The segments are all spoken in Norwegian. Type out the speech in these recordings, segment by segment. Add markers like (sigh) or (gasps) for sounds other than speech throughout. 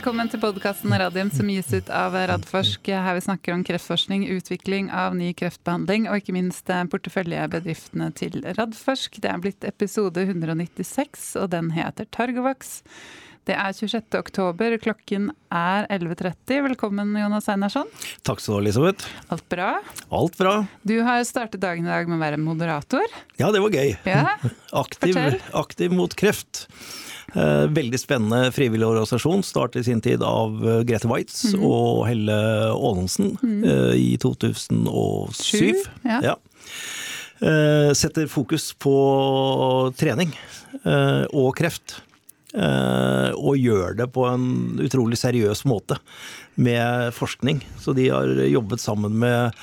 Velkommen til podkasten Radium som gis ut av Radforsk, her vi snakker om kreftforskning, utvikling av ny kreftbehandling og ikke minst porteføljebedriftene til Radforsk. Det er blitt episode 196, og den heter Targovax. Det er 26. oktober, klokken er 11.30. Velkommen, Jonas Einarsson. Takk skal du ha, Elisabeth. Alt bra? Alt bra. Du har startet dagen i dag med å være moderator. Ja, det var gøy. Ja, (laughs) aktiv, aktiv mot kreft. Eh, veldig spennende frivillig organisasjon. Startet i sin tid av eh, Grete Waitz mm. og Helle Aanensen mm. i 2007. Ja. ja. Setter fokus på trening og kreft. Og gjør det på en utrolig seriøs måte med forskning. Så de har jobbet sammen med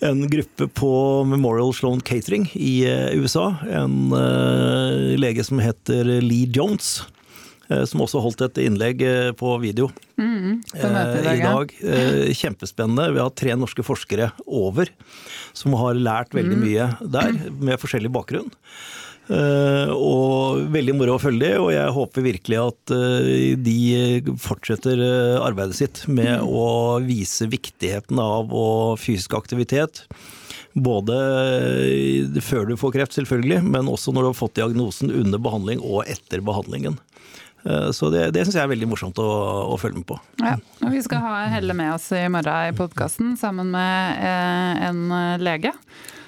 en gruppe på Memorial Sloan Catering i eh, USA. En uh, lege som heter Lee Jones. Uh, som også holdt et innlegg på video mm, i dag. Kjempespennende. Vi har tre norske forskere over som har lært veldig mm. mye der, med forskjellig bakgrunn. Uh, og veldig moro å følge det, og jeg håper virkelig at uh, de fortsetter uh, arbeidet sitt med mm. å vise viktigheten av fysisk aktivitet. Både før du får kreft, selvfølgelig, men også når du har fått diagnosen under behandling og etter behandlingen. Så det, det syns jeg er veldig morsomt å, å, følge med på. Ja, og Vi skal ha Helle med oss i morgen i podkasten sammen med en lege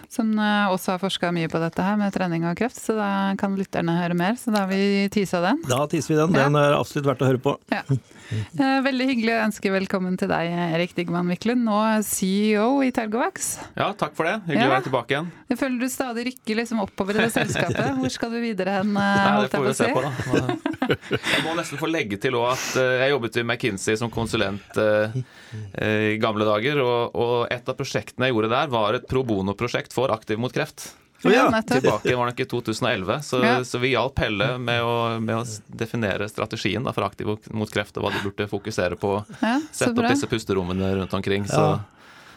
som eh, også har forska mye på dette her med trening og kreft, så da kan lytterne høre mer. Så da har vi tisa den. Da tiser vi den. Den er absolutt verdt å høre på. Ja. Eh, veldig hyggelig å ønske velkommen til deg, Erik Digman Wiklund, nå CEO i Telgovax. Ja, takk for det. Hyggelig ja. å være tilbake igjen. Jeg føler du stadig rykker liksom oppover i det selskapet. Hvor skal du videre hen? Eh, Nei, det får vi se på, da. Jeg må nesten få legge til òg at jeg jobbet i McKinsey som konsulent i gamle dager, og et av prosjektene jeg gjorde der, var et pro bono-prosjekt for Aktiv mot kreft. Oh, ja. Tilbake var nok i 2011, så, ja. så vi hjalp Helle med å, med å, definere strategien da, for Aktiv mot kreft og hva de burde fokusere på. Ja, Sette opp disse pusterommene rundt omkring. Så,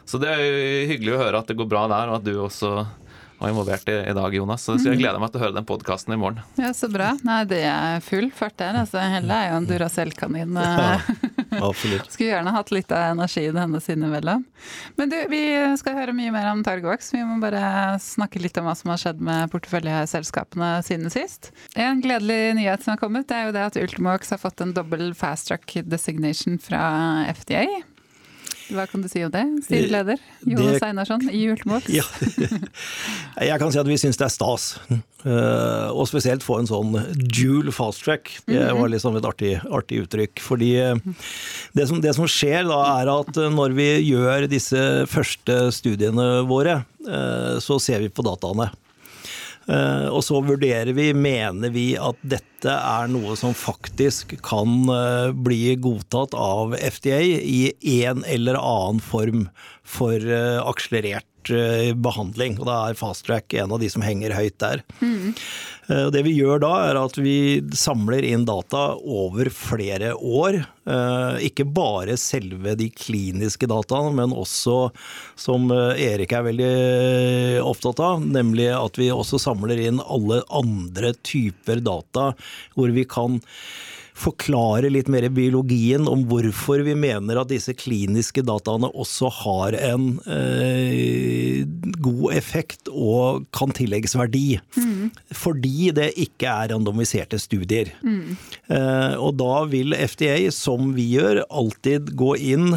så, det er hyggelig å høre at det går bra der, og at du også var involvert i, i, dag, Jonas. Så jeg gleder meg til å høre den podkasten i morgen. Ja, Så bra. Nei, det er full fart der. Altså, Helle er jo en Duracell-kanin. Ja, (laughs) absolutt. (laughs) Skulle gjerne hatt litt av energien hennes innimellom. Men du, vi skal høre mye mer om Targovax. Vi må bare snakke litt om hva som har skjedd med porteføljeselskapene siden sist. En gledelig nyhet som har kommet, det er jo det at Ultimox har fått en dobbel fast track designation fra FDA. Hva kan du si om det, styreleder Jonas Einarsson i Ultimox? Ja. (laughs) Jeg kan si at vi syns det er stas. Eh, og spesielt få en sånn dual fast track. Det mhm. var liksom et artig, artig uttrykk. Fordi eh, det som, det som, skjer da, er at når vi gjør disse første studiene våre, eh, så ser vi på dataene. Eh, og så vurderer vi, mener vi at dette er noe som faktisk kan eh, bli godtatt av FDA i en eller annen form for eh, akselerert behandling. Og da er fast track en av de som henger høyt der. Mm. Eh, det vi gjør da, er at vi samler inn data over flere år. Eh, ikke bare selve de kliniske dataene, men også, som eh, Erik er veldig opptatt av, nemlig at vi også samler inn alle andre typer data hvor vi kan forklare litt mer biologien om hvorfor vi mener at disse kliniske dataene også har en eh, god effekt og kan tillegges verdi. Mm. Fordi det ikke er randomiserte studier. Mm. Eh, og da vil FDA, som vi gjør, alltid gå inn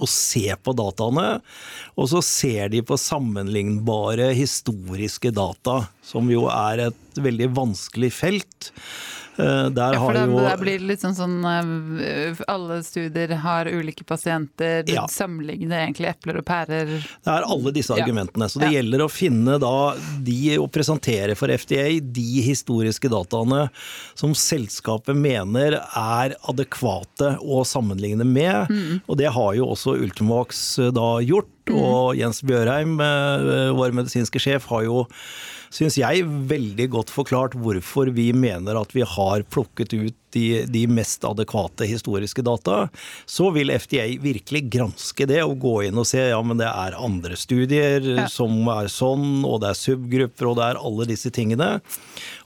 og se på dataene. Og så ser de på sammenlignbare historiske data, som jo er et veldig vanskelig felt. Eh, der ja, for det, jo, det blir litt sånn sånn eh, Alle studier har ulike pasienter. Du ja. sammenligner egentlig epler og pærer. Det er alle disse argumentene. Så det ja. gjelder å finne da de å presentere for FDA de historiske dataene som selskapet mener er adekvate å sammenligne med. Mm. Og det har jo også Ultimax eh, da gjort. Mm. Og Jens Bjørheim, vår medisinske sjef, har jo syns jeg, veldig godt forklart hvorfor vi mener at vi har plukket ut de, de, mest adekvate historiske data. Så vil FDA virkelig granske det og gå inn og se ja, men det er andre studier ja. som er sånn, og det er subgrupper, og det er alle disse tingene.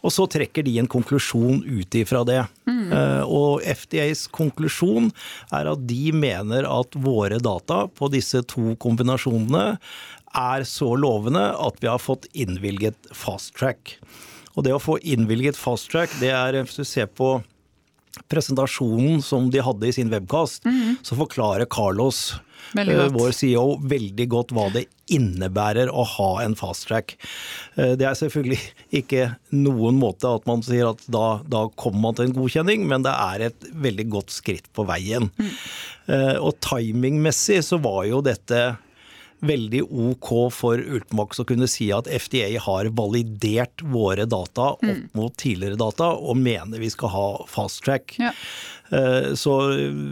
Og så trekker de en konklusjon ut ifra det. Mm. Mm. Og FDAs konklusjon er at de mener at våre data på disse to kombinasjonene er så lovende at vi har fått innvilget fast track. Og det å få innvilget fast track, det er hvis du ser på presentasjonen som de hadde i sin webkast, mm. så forklarer Carlos, uh, vår CEO, veldig godt hva det innebærer å ha en fast track. Uh, det er selvfølgelig (laughs) ikke noen måte at man sier at da, da kommer man til en godkjenning, men det er et veldig godt skritt på veien. Mm. Uh, og timingmessig så var jo dette veldig ok for Ultimox å kunne si at FDA har validert våre data opp mm. mot tidligere data, og mener vi skal ha fast track. Ja. Eh, så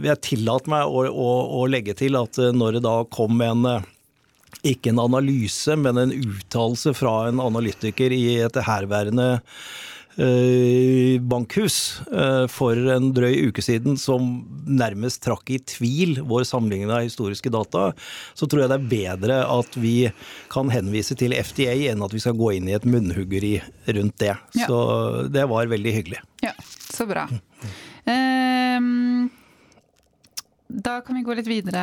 jeg tillater meg å, å, å, legge til at eh, når det da kom en eh, ikke en analyse, men en uttalelse fra en analytiker i et herværende bankhus eh, for en drøy uke siden som nærmest trakk i tvil vår sammenligning av historiske data, så tror jeg det er bedre at vi kan henvise til FDA enn at vi skal gå inn i et munnhuggeri rundt det. Ja. Så det var veldig hyggelig. Ja, så bra. Um da kan vi gå litt videre.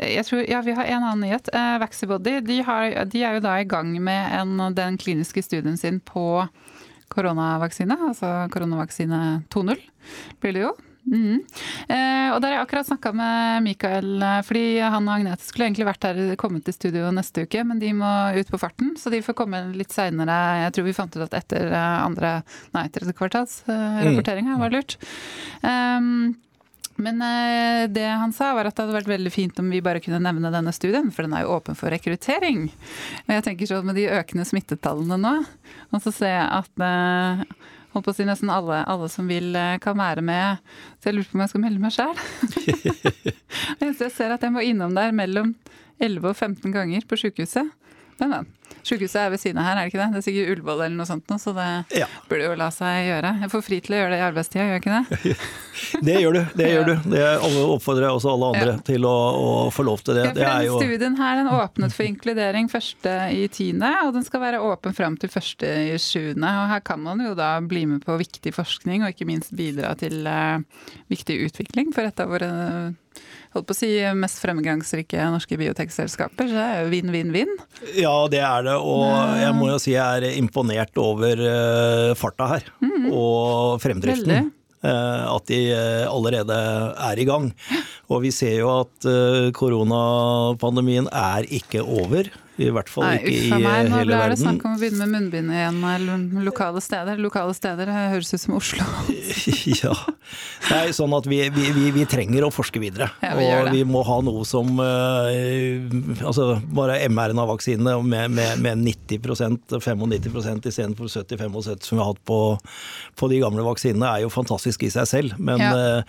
Jeg tror, ja, Vi har en annen nyhet. Eh, Vaxibody de, har, de, er jo da i gang med en, den kliniske studien sin på koronavaksine, altså koronavaksine 2.0 blir det jo. Mm. Eh, og der har jeg akkurat snakka med Mikael, eh, fordi han og Agnete skulle egentlig vært her, kommet til studio neste uke, men de må ut på farten, så de får komme litt seinere. Jeg tror vi fant ut at etter eh, andre, nei, tredje kvartals eh, rapporteringa var lurt. Um, men eh, det han sa var at det hadde vært veldig fint om vi bare kunne nevne denne studien, for den er jo åpen for rekruttering. Og jeg tenker sånn med de økende smittetallene nå, og så ser jeg at eh, holdt på å si nesten alle, alle, som vil eh, kan være med. Så jeg lurer på om jeg skal melde meg sjæl. (laughs) jeg ser at jeg må innom der mellom 11 og 15 ganger på sjukehuset. Men, men. Sykehuset er ved siden av her, er det ikke det? Det er sikkert Ullevål eller noe sånt, så det ja. burde jo la seg gjøre. Jeg får fri til å gjøre det i arbeidstida, gjør jeg ikke det? (laughs) det gjør du. det gjør du. Det oppfordrer jeg også alle andre ja. til å, å, få lov til det. Ja, for den jo... studien her den åpnet for inkludering første i tiende, og den skal være åpen fram til første i sjuende. Og her kan man jo da bli med på viktig forskning, og ikke minst bidra til uh, viktig utvikling for et av våre holdt på å si, mest fremgangsrike norske biotekselskaper. Så det er jo vinn-vinn-vinn. Ja, det er det. Og jeg må jo si jeg er imponert over eh, farta her. Mm. Og fremdriften. Veldig. Eh, at de eh, allerede er i gang. Og vi ser jo at koronapandemien er ikke over. I hvert fall Nei, ikke i hele verden. Nå ble det snakk om å begynne med munnbind igjen lokale steder. Lokale steder høres ut som Oslo. (laughs) ja. Det er sånn at vi, vi, vi, vi trenger å forske videre. Ja, vi og vi må ha noe som Altså bare mRNA-vaksinene med, med, med 90% 95% istedenfor 70-75 som vi har hatt på, på, de gamle vaksinene, er jo fantastisk i seg selv. Men, ja.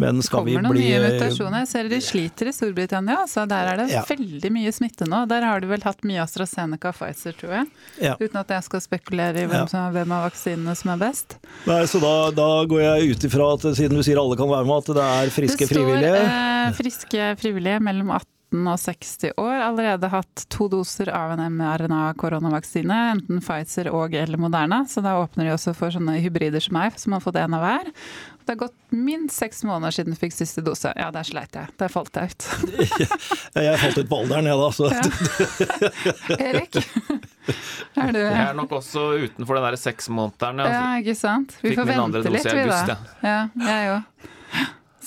men skal vi bli Kommer noen nye mutasjoner. Jeg ser de sliter i Storbritannia. Så der er det ja. veldig mye smitte nå. Der har du vel hatt mye AstraZeneca og Pfizer, tror jeg. Ja. Uten at jeg skal spekulere i hvem, ja. som, hvem av vaksinene som er best. Nei, så da, da går jeg ut ifra at siden du sier alle kan være med, at det er friske det står, frivillige? Eh, friske frivillige mellom 18 og 60 år allerede hatt to doser av en mRNA-koronavaksine, enten Pfizer og eller Moderna. Så da åpner de også for sånne hybrider som meg, som har fått en av hver. Det har gått minst seks måneder siden du fikk siste dose. Ja, der sleit jeg. Der falt jeg ut. (laughs) jeg falt ut på alderen, jeg da, så ja. (laughs) Erik? Er du Jeg er nok også utenfor den derre seksmånederen. Ja, ikke sant. Vi får vente litt, vi da. Ja, jeg òg.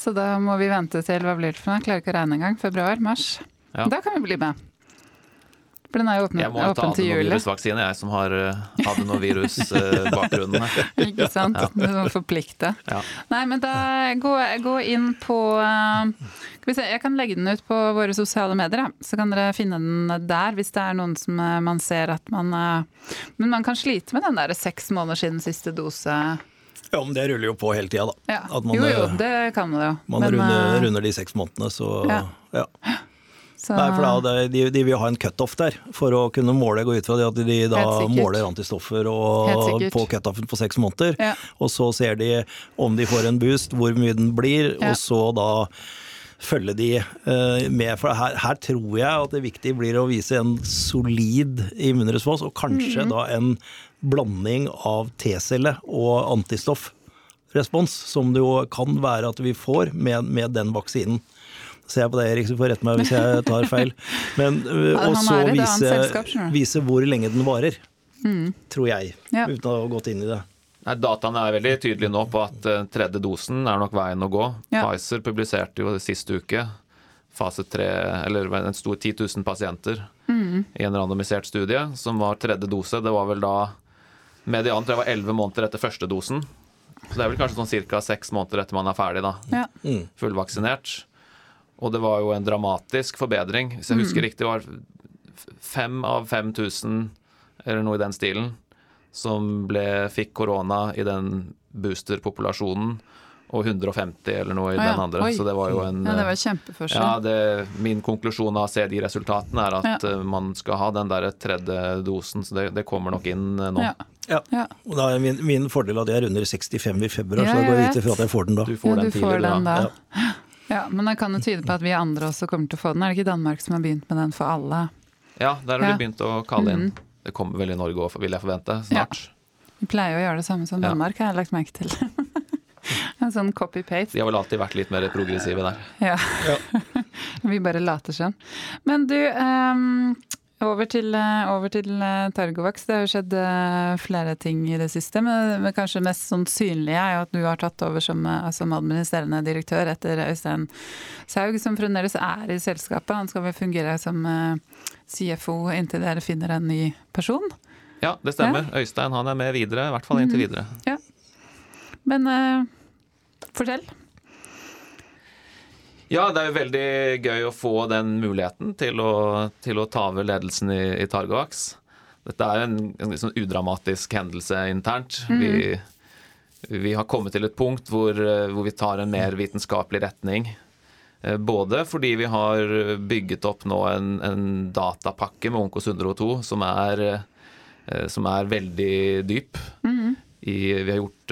Så da må vi vente til hva blir det for noe? Klarer ikke å regne engang. Februar? Mars? Ja. Da kan vi bli med. For den er jo åpen, jeg må ta adenovirusvaksine, jeg som har uh, adenovirusbakgrunnen uh, (laughs) her. Ikke sant. Ja. Du må forplikte. Ja. Nei, men da gå, gå inn på uh, Skal vi se, jeg kan legge den ut på våre sosiale medier, så kan dere finne den der hvis det er noen som man ser at man Men man kan slite med den der seks måneder siden siste dose. Ja, men det ruller jo på hele tida, da. Ja. Man, jo, jo, det kan man jo. Man men, runder, runder, de seks månedene, så ja. Så... Nei, for da, de, de, vil ha en cutoff der for å kunne måle. Gå ut fra det at de da måler antistoffer og, på cutoffen på seks måneder. Ja. Og så ser de om de får en boost, hvor mye den blir, ja. og så da følge de uh, med. For her, her, tror jeg at det viktige blir å vise en solid immunrespons, og kanskje mm -hmm. da en blanding av T-celle og antistoffrespons, som det jo kan være at vi får med, med den vaksinen. Ser jeg på deg, Erik, så får rette meg hvis jeg tar feil. Men (laughs) også vise, vise hvor lenge den varer. Mm. Tror jeg, ja. uten å ha gått inn i det. Nei, Dataene er veldig tydelige nå på at tredje dosen er nok veien å gå. Ja. Pfizer publiserte jo sist uke fase 3, eller en stor 10 000 pasienter mm. i en randomisert studie, som var tredje dose. Det var vel da median tror jeg var elleve måneder etter første dosen. Så det er vel kanskje sånn ca. seks måneder etter man er ferdig, da. Ja. Mm. Fullvaksinert. Og det var jo en dramatisk forbedring. Hvis jeg husker mm. riktig, var fem av 5000, eller noe i den stilen, som ble, fikk korona i den boosterpopulasjonen, og 150 eller noe i ah, ja. den andre. Oi. Så det var jo en Ja, det var kjempeforskjell. Ja, det, min konklusjon av å se de resultatene er at ja. Eh, man skal ha den der tredje dosen, så det, det kommer nok inn eh, nå. Ja. ja. Og da er min, min, fordel at jeg er under 65 i februar, så da går jeg ut ifra at jeg får den da. Du får den tidligere da. da. Ja. (gasps) men det kan jo tyde på at vi andre også kommer til å få den. Er det ikke Danmark som har begynt med den for alle? Ja, der har de begynt å kalle inn. Mm. Det kommer vel i Norge òg, vil jeg forvente, snart. Ja. Vi pleier å gjøre det samme som Danmark, har jeg lagt merke til. (laughs) en sånn copy-paste. De har vel alltid vært litt mer progressive der. Ja. ja. (laughs) Vi bare later som. Men du, um, over til, eh, over til uh, Targovax. Det har jo skjedd uh, flere ting i det siste. Men, kanskje mest sånn synlige er jo at du har tatt over som, som administrerende direktør etter Øystein Saug, som fremdeles er i selskapet. Han skal vel fungere som CFO inntil dere finner en ny person? Ja, det stemmer. Ja. Øystein han er med videre, i hvert fall inntil mhm. videre. Ja. Men fortell. Ja, det er jo veldig gøy å få den muligheten til å, til å ta over ledelsen i, i Targovax. Dette er en, en sånn udramatisk hendelse internt. Mm. Vi, vi, har kommet til et punkt hvor, hvor vi tar en mer vitenskapelig retning. Eh, både fordi vi har bygget opp nå en, en datapakke med Onkos 102 som er, eh, som er veldig dyp. Mm i, vi har gjort,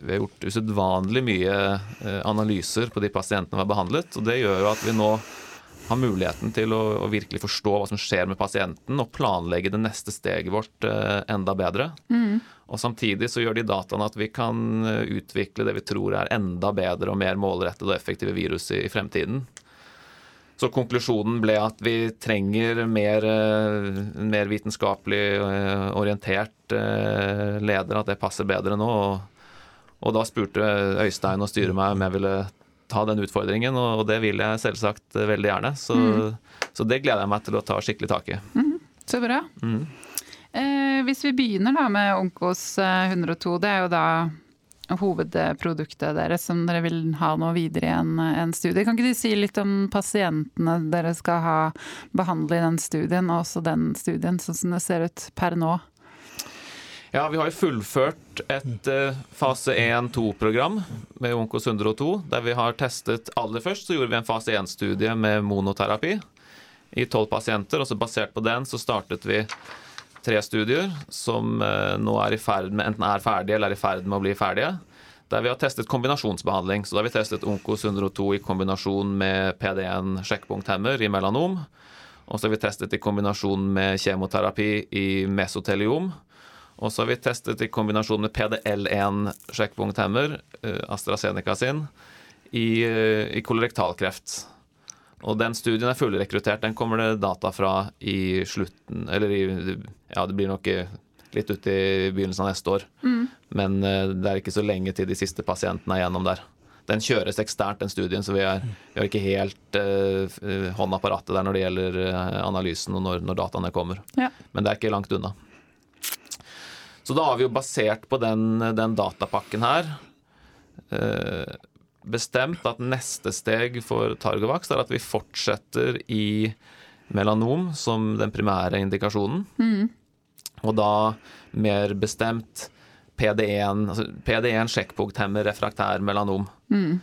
vi har gjort usedvanlig mye eh, analyser på de pasientene vi har behandlet. og Det gjør jo at vi nå har muligheten til å, å, virkelig forstå hva som skjer med pasienten, og planlegge det neste steget vårt eh, enda bedre. Mm. Og Samtidig så gjør de dataene at vi kan eh, utvikle det vi tror er enda bedre og mer målrettede og effektive virus i, i fremtiden. Så konklusjonen ble at vi trenger mer, eh, mer vitenskapelig eh, orientert eh, leder, at det passer bedre nå. Og, og da spurte Øystein og styret meg om jeg ville ta den utfordringen, og det vil jeg selvsagt veldig gjerne. Så, mm. så det gleder jeg meg til å ta skikkelig tak i. Mm, så bra. Mm. Eh, hvis vi begynner da med Onkos 102, det er jo da hovedproduktet deres som dere vil ha nå videre i en, en, studie. Kan ikke du si litt om pasientene dere skal ha behandle i den studien, og også den studien, sånn som det ser ut per nå? Ja, Vi har jo fullført et uh, fase 1-2-program med Onkos 102, der vi har testet Aller først så gjorde vi en fase 1-studie med monoterapi i tolv pasienter. og så Basert på den så startet vi tre studier som eh, nå er i ferd med enten er ferdige eller er i ferd med å bli ferdige. Der vi har testet kombinasjonsbehandling. Så da har vi testet Onkos 102 i kombinasjon med PD1 sjekkpunkthemmer i melanom. Og så har vi testet i kombinasjon med kjemoterapi i mesoteliom. Og så har vi testet i kombinasjon med PDL1 sjekkpunkthemmer, eh, AstraZeneca sin, i, eh, i kolorektalkreft. Og den studien er fullrekruttert. Den kommer det data fra i slutten Eller i Ja, det blir nok litt ut i begynnelsen av neste år. Mm. Men eh, det er ikke så lenge til de siste pasientene er gjennom der. Den kjøres eksternt, den studien, så vi, er, vi har ikke helt uh, hånda på rattet der når det gjelder analysen og når, når dataene kommer. Ja. Men det er ikke langt unna. Så da har vi jo basert på den, den datapakken her uh, bestemt at neste steg for Targovax er at vi fortsetter i melanom som den primære indikasjonen. Mm. Og da mer bestemt PD1 altså PD1 sjekkpunkthemmer refraktær melanom. Mm.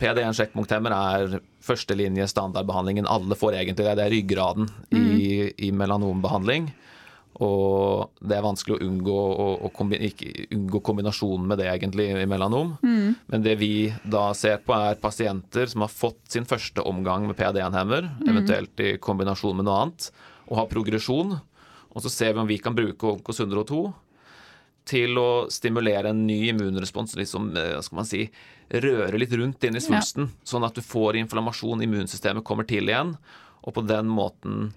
PD1 sjekkpunkthemmer er førstelinje standardbehandlingen alle får egentlig. Det er ryggraden mm. i, i melanombehandling. Og det er vanskelig å unngå, å, å kombi unngå kombinasjonen med det, egentlig, i melanom. Mm. Men det vi da ser på, er pasienter som har fått sin første omgang med PD1-hemmer, mm. eventuelt i kombinasjon med noe annet, og har progresjon. Og så ser vi om vi kan bruke Onkos 102 til å stimulere en ny immunrespons, liksom, skal man si, røre litt rundt inn i svulsten, ja. sånn at du får inflammasjon, immunsystemet kommer til igjen, og på den måten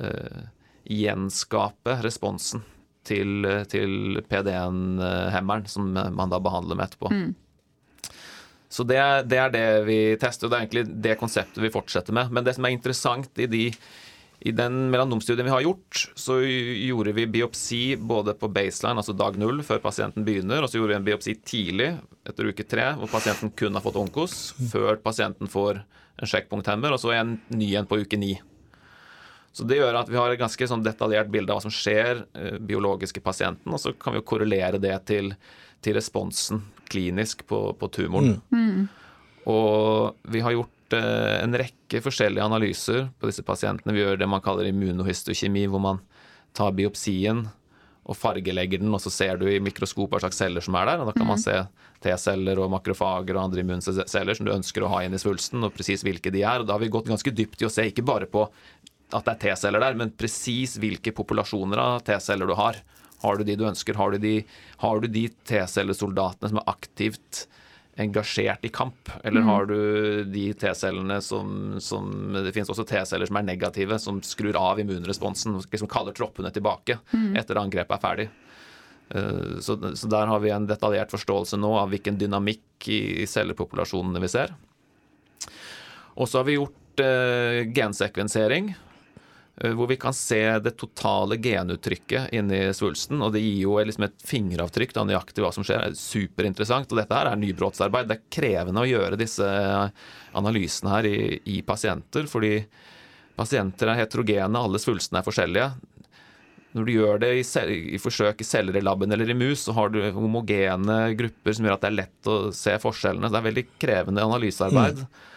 uh, gjenskape responsen til, til PD1-hemmeren, som man da behandler med etterpå. Mm. Så det, det, er det vi tester, og det er egentlig det konseptet vi fortsetter med. Men det som er interessant i de i den melanomstudien vi har gjort, så gjorde vi biopsi både på baseline, altså dag null, før pasienten begynner, og så gjorde vi en biopsi tidlig, etter uke tre, hvor pasienten kun har fått onkos, før pasienten får en sjekkpunkthemmer, og så en ny en på uke ni. Så Det gjør at vi har et ganske sånn detaljert bilde av hva som skjer eh, biologisk i pasienten, og så kan vi jo korrelere det til, til responsen klinisk på, på tumoren. Mm. Og vi har gjort eh, en rekke forskjellige analyser på disse pasientene. Vi gjør det man kaller immunohistokjemi, hvor man tar biopsien og fargelegger den, og så ser du i mikroskop hva slags celler som er der. og Da kan man mm. se T-celler og makrofager og andre immunceller som du ønsker å ha inn i svulsten, og presis hvilke de er. og Da har vi gått ganske dypt i å se ikke bare på at det er T-celler der, men presis hvilke populasjoner av T-celler du har. Har du de du ønsker? Har du de, de T-cellesoldatene som er aktivt engasjert i kamp? Eller mm. har du de T-cellene som, som, Det finnes også T-celler som er negative, som skrur av immunresponsen, liksom kaller troppene tilbake mm. etter angrepet er ferdig. Eh, så, så, der har vi en detaljert forståelse nå av hvilken dynamikk i, i cellepopulasjonene vi ser. Og så har vi gjort eh, gensekvensering hvor vi kan se det totale genuttrykket inni svulsten. og Det gir jo liksom et fingeravtrykk av nøyaktig hva som skjer. Det er superinteressant. og Dette her er nybrottsarbeid. Det er krevende å gjøre disse analysene her i, i pasienter, fordi pasienter er heterogene, alle svulstene er forskjellige. Når du gjør det i, i, forsøk i celler i laben eller i mus, så har du homogene grupper som gjør at det er lett å se forskjellene. Det er veldig krevende analysearbeid. Mm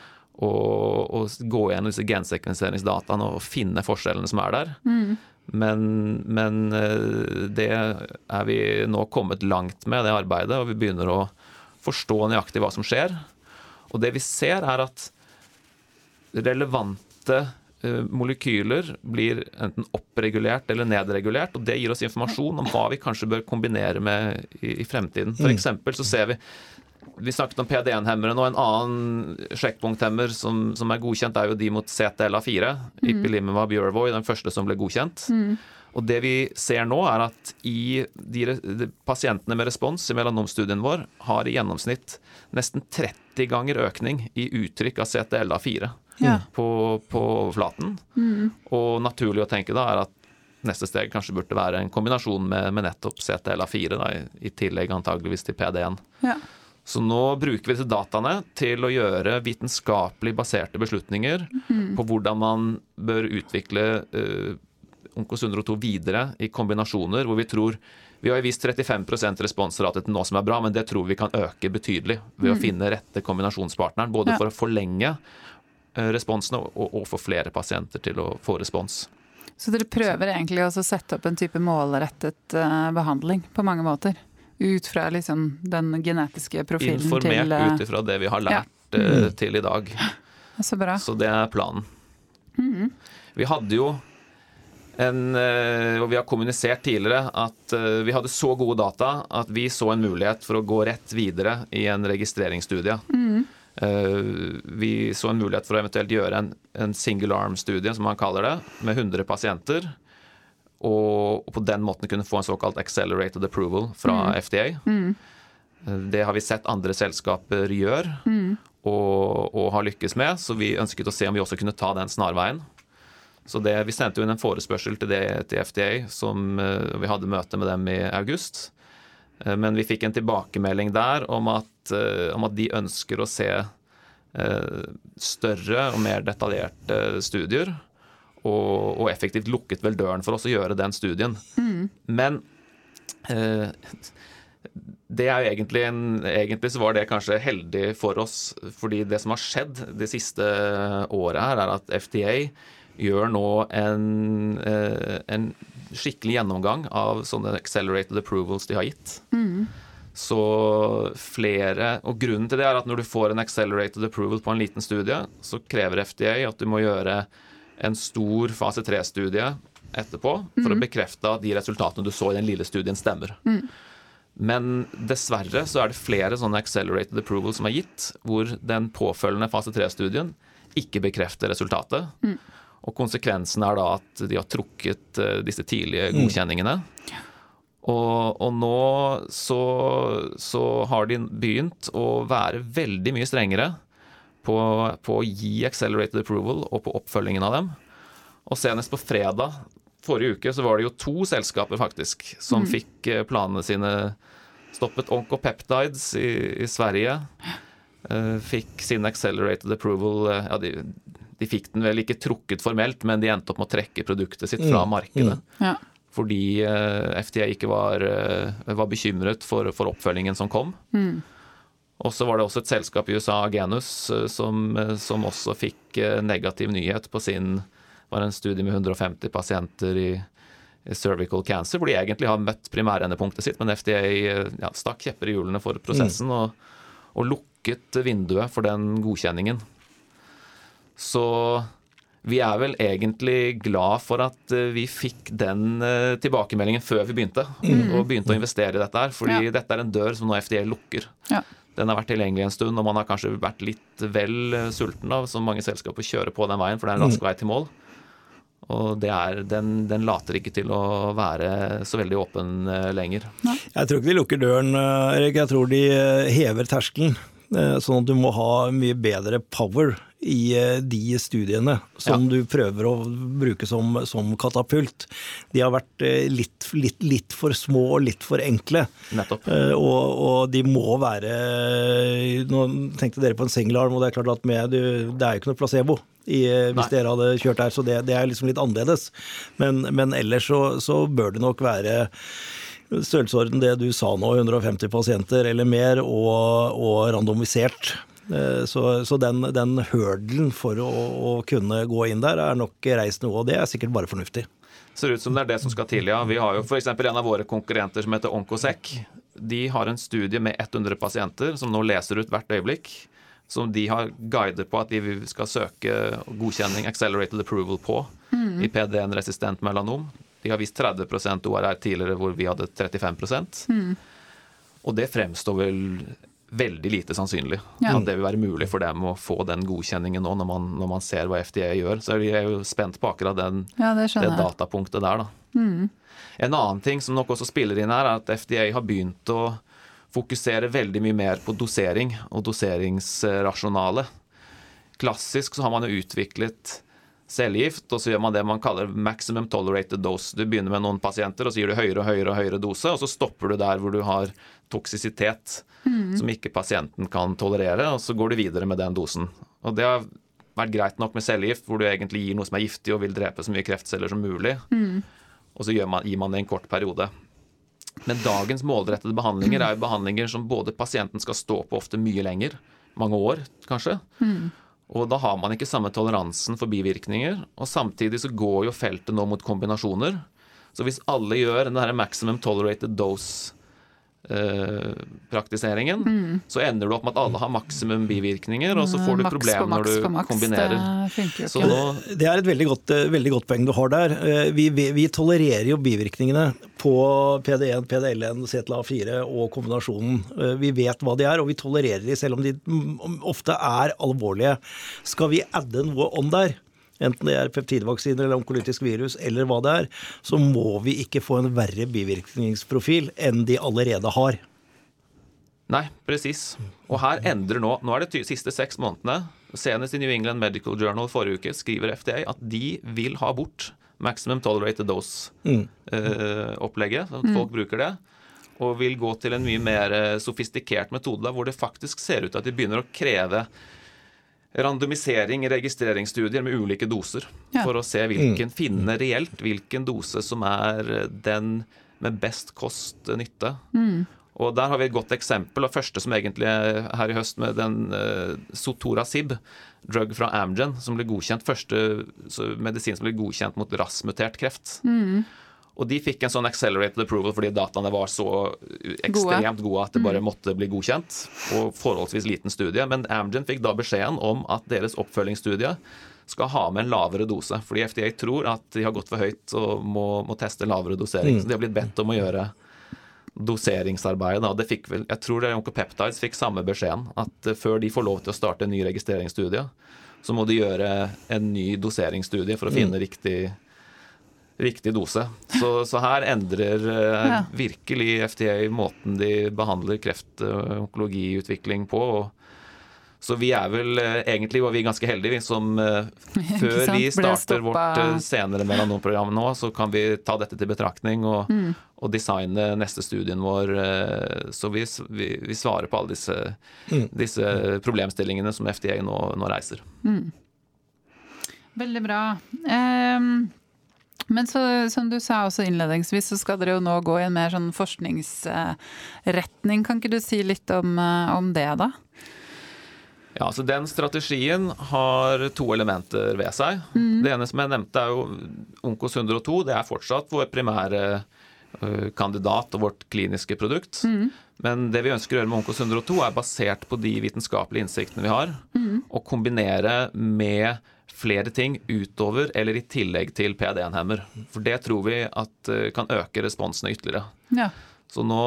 og, og, gå gjennom disse gensekvenseringsdataene og finne forskjellene som er der. Mm. Men, men, eh, det er vi nå kommet langt med, det arbeidet, og vi begynner å forstå nøyaktig hva som skjer. Og det vi ser, er at relevante eh, molekyler blir enten oppregulert eller nedregulert, og det gir oss informasjon om hva vi kanskje bør kombinere med i, i fremtiden. For mm. så ser vi vi snakket om PD1-hemmeren, og en annen sjekkpunkthemmer som, som, er godkjent, er jo de mot CTLA4. Mm. Ipilimumab Yervoy, den første som ble godkjent. Mm. Og det vi ser nå, er at i de, de pasientene med respons i melanomstudien vår har i gjennomsnitt nesten 30 ganger økning i uttrykk av CTLA4 ja. på, på overflaten. Mm. Og naturlig å tenke da er at neste steg kanskje burde være en kombinasjon med, med nettopp CTLA4, da, i, i, tillegg antageligvis til PD1. Ja. Så nå bruker vi disse dataene til å gjøre vitenskapelig baserte beslutninger mm. på hvordan man bør utvikle uh, Onkos 102 videre i kombinasjoner hvor vi tror Vi har vist 35 responsrate til nå som er bra, men det tror vi kan øke betydelig ved mm. å finne rette kombinasjonspartneren. Både ja. for å forlenge uh, responsene og, og få flere pasienter til å få respons. Så dere prøver egentlig å sette opp en type målrettet uh, behandling på mange måter? Ut fra liksom den genetiske profilen Informert til Informert ut ifra det vi har lært ja. mm. til i dag. Så bra. Så det er planen. Mm. Vi hadde jo en, eh, og vi har kommunisert tidligere at eh, vi hadde så gode data at vi så en mulighet for å gå rett videre i en registreringsstudie. Mm. Vi så en mulighet for å eventuelt gjøre en, en single arm-studie, som man kaller det, med 100 pasienter og, på den måten kunne få en såkalt accelerated approval fra mm. FDA. Mm. Det har vi sett andre selskaper gjøre mm. og, og, har lykkes med, så vi ønsket å se om vi også kunne ta den snarveien. Så det, Vi sendte jo inn en forespørsel til, det, til FDA, som uh, vi hadde møte med dem i august. Uh, men vi fikk en tilbakemelding der om at, om at de ønsker å se større og mer detaljerte studier og, og, effektivt lukket vel døren for oss å gjøre den studien. Mm. Men eh, det er jo egentlig, en, egentlig så var det kanskje heldig for oss, fordi det som har skjedd det siste året her, er at FDA gjør nå en, eh, en skikkelig gjennomgang av sånne accelerated approvals de har gitt. Mm. Så flere Og grunnen til det er at når du får en accelerated approval på en liten studie, så krever FDA at du må gjøre en stor fase 3-studie etterpå for mm. å bekrefte at de resultatene du så i den lille studien, stemmer. Mm. Men dessverre så er det flere sånne accelerated approval som er gitt, hvor den påfølgende fase 3-studien ikke bekrefter resultatet. Mm. Og konsekvensen er da at de har trukket uh, disse tidlige mm. godkjenningene. Mm. Og, og, nå så, så, har de begynt å være veldig mye strengere på, på, å gi accelerated approval og på oppfølgingen av dem. Og senest på fredag forrige uke så var det jo to selskaper faktisk som mm. fikk eh, planene sine stoppet. Oncopeptides i, i Sverige uh, fikk sin accelerated approval uh, ja, de, de, fikk den vel ikke trukket formelt, men de endte opp med å trekke produktet sitt fra mm. markedet. Mm. Ja. Fordi uh, FDA ikke var, var bekymret for, for, oppfølgingen som kom. Mm. Og så var det også et selskap i USA, Genus, som, som også fikk negativ nyhet på sin var en studie med 150 pasienter i, i cervical cancer, hvor de egentlig har møtt primærendepunktet sitt, men FDA ja, stakk kjepper i hjulene for prosessen mm. og, og, lukket vinduet for den godkjenningen. Så vi er vel egentlig glad for at eh, vi fikk den eh, tilbakemeldingen før vi begynte, mm. og begynte å investere i dette her, fordi ja. dette er en dør som nå FDA lukker. Ja. Den har vært tilgjengelig en stund, og man har kanskje vært litt vel eh, sulten av, som mange selskaper, kjører på den veien, for det er en rask mm. vei til mål. Og er, den, den, later ikke til å være så veldig åpen eh, lenger. Nei. Jeg tror ikke de lukker døren, eh, Erik. Jeg tror de hever terskelen. Sånn at du må ha mye bedre power i de studiene som ja. du prøver å bruke som, som, katapult. De har vært litt, litt, litt, for små og litt for enkle. Nettopp. Og, og de må være Nå tenkte dere på en singelarm, og det er klart at med, det er jo ikke noe placebo i, eh, hvis Nei. dere hadde kjørt her, så det, det er liksom litt annerledes. Men, men ellers så, så, bør det nok være størrelsesorden det du sa nå, 150 pasienter eller mer, og, og randomisert. Eh, så, så, den, den hørdelen for å, å, kunne gå inn der er nok reist noe, og det er sikkert bare fornuftig. Ser ut som det er det som skal til, ja. Vi har jo f.eks. en av våre konkurrenter som heter Onkosec. De har en studie med 100 pasienter som nå leser ut hvert øyeblikk som de har guider på at de skal søke godkjenning, accelerated approval, på mm. i PD1-resistent melanom. De har vist 30% ORR tidligere, hvor vi hadde 35 mm. Og det fremstår vel veldig lite sannsynlig ja. at det vil være mulig for dem å få den godkjenningen nå, når man, når man ser hva FDA gjør. Så vi er jo spent på akkurat den, ja, det, det, datapunktet der, da. Mm. En annen ting som nok også spiller inn her, er at FDA har begynt å fokusere veldig mye mer på dosering og doseringsrasjonale. Klassisk så har man jo utviklet cellegift, og så gjør man det man kaller maximum tolerated dose. Du begynner med noen pasienter, og så gir du høyere og høyere og høyere dose, og så stopper du der hvor du har toksisitet mm. som ikke pasienten kan tolerere, og så går du videre med den dosen. Og det har vært greit nok med cellegift, hvor du egentlig gir noe som er giftig og vil drepe så mye kreftceller som mulig, mm. og så man, gir man det en kort periode. Men dagens målrettede behandlinger er jo behandlinger som både pasienten skal stå på ofte mye lenger, mange år kanskje. Mm. Og da har man ikke samme toleransen for bivirkninger. Og samtidig så går jo feltet nå mot kombinasjoner. Så hvis alle gjør den maximum tolerated dose praktiseringen, mm. så ender du opp med at alle har maksimum bivirkninger, og så får du problemer når du maks, kombinerer. Det, nå, det, er et veldig godt, eh, veldig godt, poeng du har der. Eh, vi, vi, vi tolererer jo bivirkningene på PD1, PDL1, CTLA4 og kombinasjonen. Vi vet hva de er, og vi tolererer de selv om de mm, ofte er alvorlige. Skal vi adde noe om der? Enten det er peptidvaksiner eller onkolytisk virus eller hva det er, så må vi ikke få en verre bivirkningsprofil enn de allerede har. Nei, presis. Og her endrer nå Nå er det de siste seks månedene. Senest i New England Medical Journal forrige uke skriver FDA at de vil ha bort maximum tolerated dose-opplegget. Mm. Eh, at folk mm. bruker det. Og vil gå til en mye mer eh, sofistikert metode hvor det faktisk ser ut til at de begynner å kreve randomisering i registreringsstudier med ulike doser. Ja. For å se hvilken, mm. finne reelt hvilken dose som er den med best kost-nytte. Mm. Og Der har vi et godt eksempel, og første som egentlig er her i høst med den uh, Sotorasib, drug fra Amgen, som ble godkjent, første medisin som ble godkjent mot rasmutert kreft. Mm. Og de fikk en sånn accelerated approval fordi dataene var så ekstremt gode, at det bare mm. måtte bli godkjent. Og forholdsvis liten studie. Men Amgen fikk da beskjeden om at deres oppfølgingsstudie skal ha med en lavere dose. Fordi FDA tror at de har gått for høyt og må, må teste lavere dosering. Mm. Så de har blitt bedt om å gjøre doseringsarbeidet. Det fikk vel, jeg tror Oncopeptides fikk samme beskjeden. At uh, før de får lov til å starte en ny registreringsstudie, så må de gjøre en ny doseringsstudie for å finne mm. riktig, riktig dose. Så, så, her endrer uh, ja. virkelig FDA måten de behandler kreft-onkologiutvikling på. og så vi er vel eh, egentlig var vi ganske heldige, vi som eh, (laughs) før vi starter vårt eh, senere melanomprogram nå, så kan vi ta dette til betraktning og, mm. og designe neste studien vår. Så vi, vi, vi svarer på alle disse, mm. disse, problemstillingene som FDA nå, nå reiser. Mm. Veldig bra. Um, men så, som du sa også innledningsvis, så skal dere jo nå gå i en mer sånn forskningsretning. Kan ikke du si litt om, om det, da? Ja, altså Den strategien har to elementer ved seg. Mm. Det ene som jeg nevnte, er jo Onkos 102. Det er fortsatt vår primære uh, kandidat og vårt kliniske produkt. Mm. Men det vi ønsker å gjøre med Onkos 102, er basert på de vitenskapelige innsiktene vi har, mm. og kombinere med flere ting utover eller i tillegg til PD1-hemmer. For det tror vi at uh, kan øke responsene ytterligere. Ja. Så nå,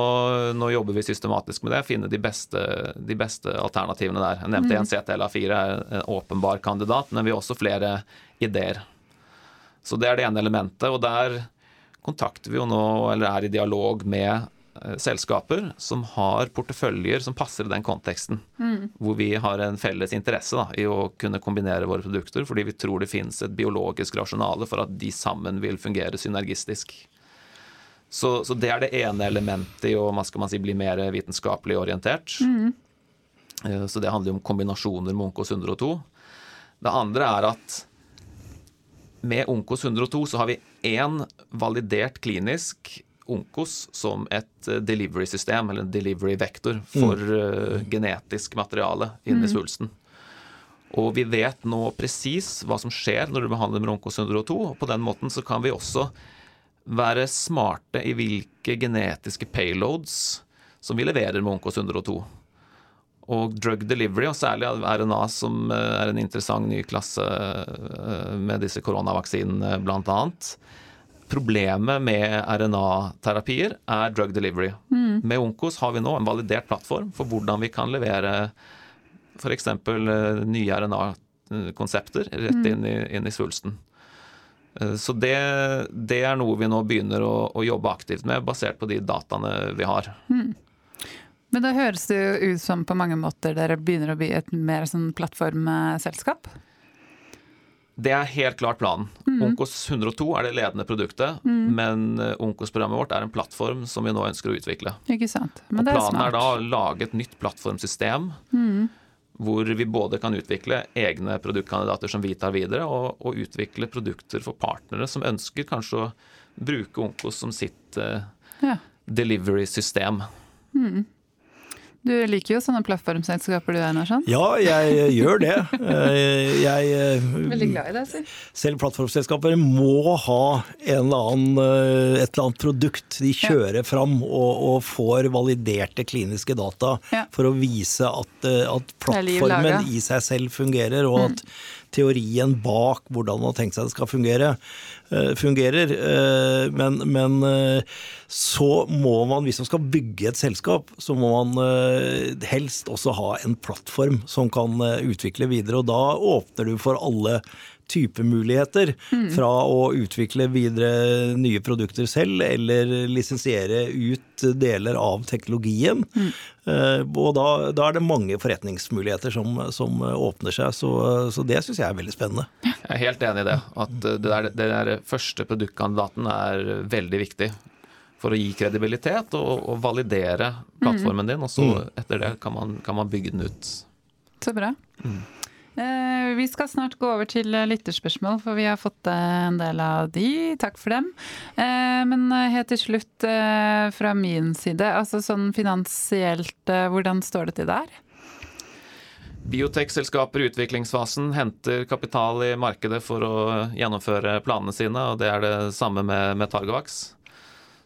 nå, jobber vi systematisk med det, finne de beste, de beste alternativene der. Jeg nevnte mm. en CTLA4 er en åpenbar kandidat, men vi har også flere ideer. Så det er det ene elementet. Og der kontakter vi jo nå, eller er i dialog med eh, selskaper som har porteføljer som passer i den konteksten. Mm. Hvor vi har en felles interesse da, i å kunne kombinere våre produkter, fordi vi tror det finnes et biologisk rasjonale for at de sammen vil fungere synergistisk. Så, så, det er det ene elementet i å si, bli mer vitenskapelig orientert. Mm. Eh, så det handler om kombinasjoner med Onkos 102. Det andre er at med Onkos 102 så har vi én validert klinisk Onkos som et eh, delivery-system, eller en delivery-vektor, for mm. uh, genetisk materiale inn i mm. svulsten. Og vi vet nå presis hva som skjer når du behandler med Onkos 102. og På den måten så kan vi også være smarte i hvilke genetiske payloads som vi leverer med Onkos 102. Og drug delivery, og særlig RNA, som eh, er en interessant ny klasse eh, med disse koronavaksinene bl.a. Problemet med RNA-terapier er drug delivery. Mm. Med Onkos har vi nå en validert plattform for hvordan vi kan levere f.eks. Eh, nye RNA-konsepter rett mm. inn i, inn i svulsten. Eh, så det, det, er noe vi nå begynner å, å, jobbe aktivt med, basert på de dataene vi har. Mm. Men da høres det jo ut som på mange måter dere begynner å bli et mer sånn plattformselskap? Det er helt klart planen. Mm. Onkos 102 er det ledende produktet, mm. men eh, Onkos-programmet vårt er en plattform som vi nå ønsker å utvikle. Ikke sant. Men og planen er, er, da å lage et nytt plattformsystem. Mm hvor vi både kan utvikle egne produktkandidater som vi tar videre, og, og utvikle produkter for partnere som ønsker kanskje å bruke Onkos som sitt uh, ja. delivery-system. Mm. Du liker jo sånne plattformselskaper du, Einar? Sånn. Ja, jeg gjør det. (laughs) Eh, jeg, eh, Veldig glad i det, si. Selv plattformselskaper må ha annen, eh, et eller annet produkt de kjører ja. fram og, og, får validerte kliniske data ja. for å vise at, at plattformen i seg selv fungerer, og at mm teorien bak hvordan man har tenkt seg det skal fungere, eh, fungerer. Eh, men, men, eh, så må man, hvis man skal bygge et selskap, så må man helst også ha en plattform som kan utvikle videre. Og da åpner du for alle typemuligheter. Mm. Fra å utvikle videre nye produkter selv, eller lisensiere ut deler av teknologien. Mm. Og da, da, er det mange forretningsmuligheter som, som åpner seg, så, så det syns jeg er veldig spennende. Jeg er helt enig i det. At det der, det der første produktkandidaten er veldig viktig for å gi kredibilitet og, og validere plattformen mm. din. Og så mm. etter det kan man, kan man, bygge den ut. Så bra. Mm. Eh, vi skal snart gå over til eh, lytterspørsmål, for vi har fått eh, en del av de. Takk for dem. Men helt til slutt fra min side, altså sånn finansielt, hvordan står det til der? Biotekselskaper i utviklingsfasen henter kapital i markedet for å gjennomføre planene sine, og det er det samme med, med Targovax.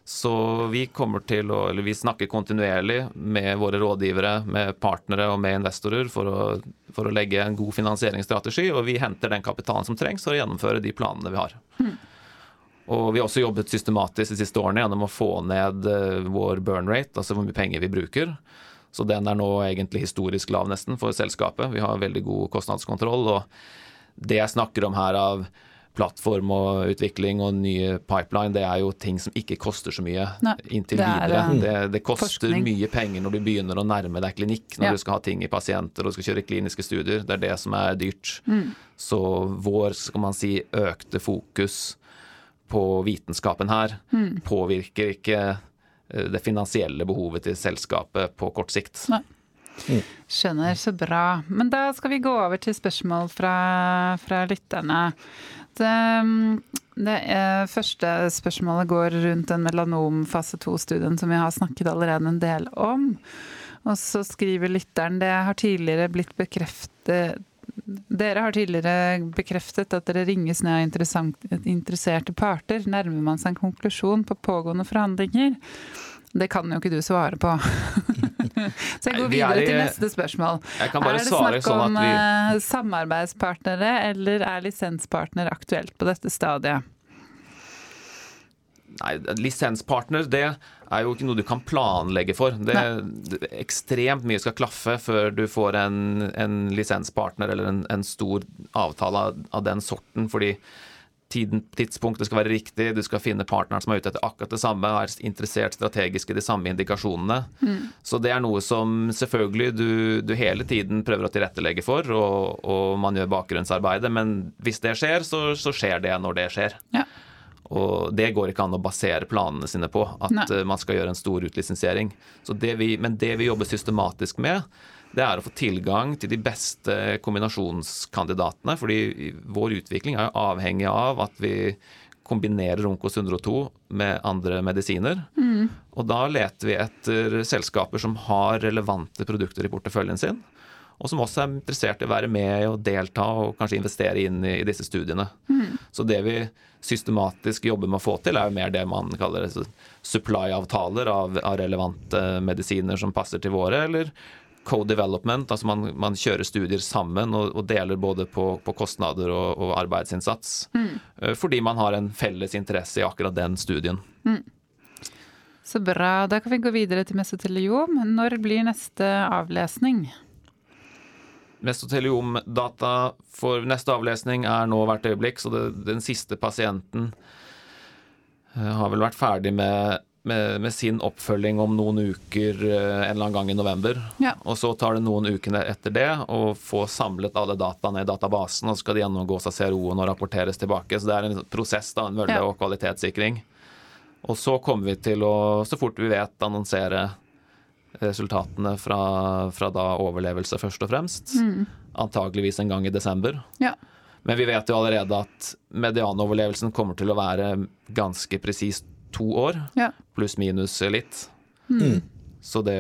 Så vi kommer til å, eller vi snakker kontinuerlig med våre rådgivere, med partnere og med investorer for å, for å legge en god finansieringsstrategi, og vi henter den kapitalen som trengs for å gjennomføre de planene vi har. Mm. Og vi har også jobbet systematisk de siste årene gjennom å få ned uh, vår burn rate, altså hvor mye penger vi bruker. Så den er nå egentlig historisk lav nesten for selskapet. Vi har veldig god kostnadskontroll. Og det jeg snakker om her av plattform og utvikling og nye pipeline, det er jo ting som ikke koster så mye Nei, inntil det videre. Er, det, det, koster forskning. mye penger når du begynner å nærme deg klinikk, når ja. du skal ha ting i pasienter og du skal kjøre kliniske studier. Det er det som er dyrt. Mm. Så vår skal man si, økte fokus på vitenskapen her mm. påvirker ikke eh, det finansielle behovet til selskapet på kort sikt. Nei. Mm. Skjønner, så bra. Men da skal vi gå over til spørsmål fra, fra lytterne. Det, det første spørsmålet går rundt den melanom fase 2-studien som vi har snakket allerede en del om. Og så skriver lytteren det har tidligere blitt bekreftet dere har tidligere bekreftet at dere ringes ned av interesserte parter. Nærmer man seg en konklusjon på pågående forhandlinger? Det kan jo ikke du svare på. (laughs) (laughs) Så jeg går videre i, til neste spørsmål. er det snakk sånn om vi... Eh, samarbeidspartnere, eller er lisenspartner aktuelt på dette stadiet? Nei, lisenspartner det er jo ikke noe du kan planlegge for. Det, det Ekstremt mye skal klaffe før du får en, en lisenspartner eller en, en, stor avtale av, av den sorten. fordi tiden, tidspunktet skal være riktig, du skal finne partneren som er ute etter akkurat det samme, er interessert strategisk i de samme indikasjonene. Mm. Så det er noe som selvfølgelig du, du, hele tiden prøver å tilrettelegge for, og, og man gjør bakgrunnsarbeidet. Men hvis det skjer, så, så skjer det når det skjer. Ja. Og det går ikke an å basere planene sine på, at Nei. man skal gjøre en stor utlisensiering. men det vi jobber systematisk med, det er å få tilgang til de beste kombinasjonskandidatene. fordi vår utvikling er avhengig av at vi kombinerer Onkos 102 med andre medisiner. Mm. Og da leter vi etter selskaper som har relevante produkter i porteføljen sin. Og som også er interessert i å være med og delta og kanskje investere inn i, i disse studiene. Mm. Så det vi systematisk jobber med å få til, er jo mer det man kaller supply-avtaler av, av relevante medisiner som passer til våre, eller co-development, altså man, man, kjører studier sammen og, og deler både på, på kostnader og, og arbeidsinnsats. Mm. Eh, fordi man har en felles interesse i akkurat den studien. Mm. Så bra. Da kan vi gå videre til mesoteliom. Når blir neste avlesning? Mesoteliomdata for neste avlesning er nå hvert øyeblikk, så det, den siste pasienten eh, har vel vært ferdig med med, med, sin oppfølging om noen uker eh, en eller annen gang i november. Ja. Og så tar det noen ukene etter det å få samlet alle dataene i databasen, og så skal de gjennomgås av CRO-en og rapporteres tilbake. Så det er en prosess, da, en mølle- ja. og kvalitetssikring. Og så kommer vi til å, så fort vi vet, annonsere resultatene fra, fra da overlevelse, først og fremst. Mm. Antageligvis en gang i desember. Ja. Men vi vet jo allerede at medianoverlevelsen kommer til å være ganske presist to år, ja. pluss minus litt. Mm. Så det,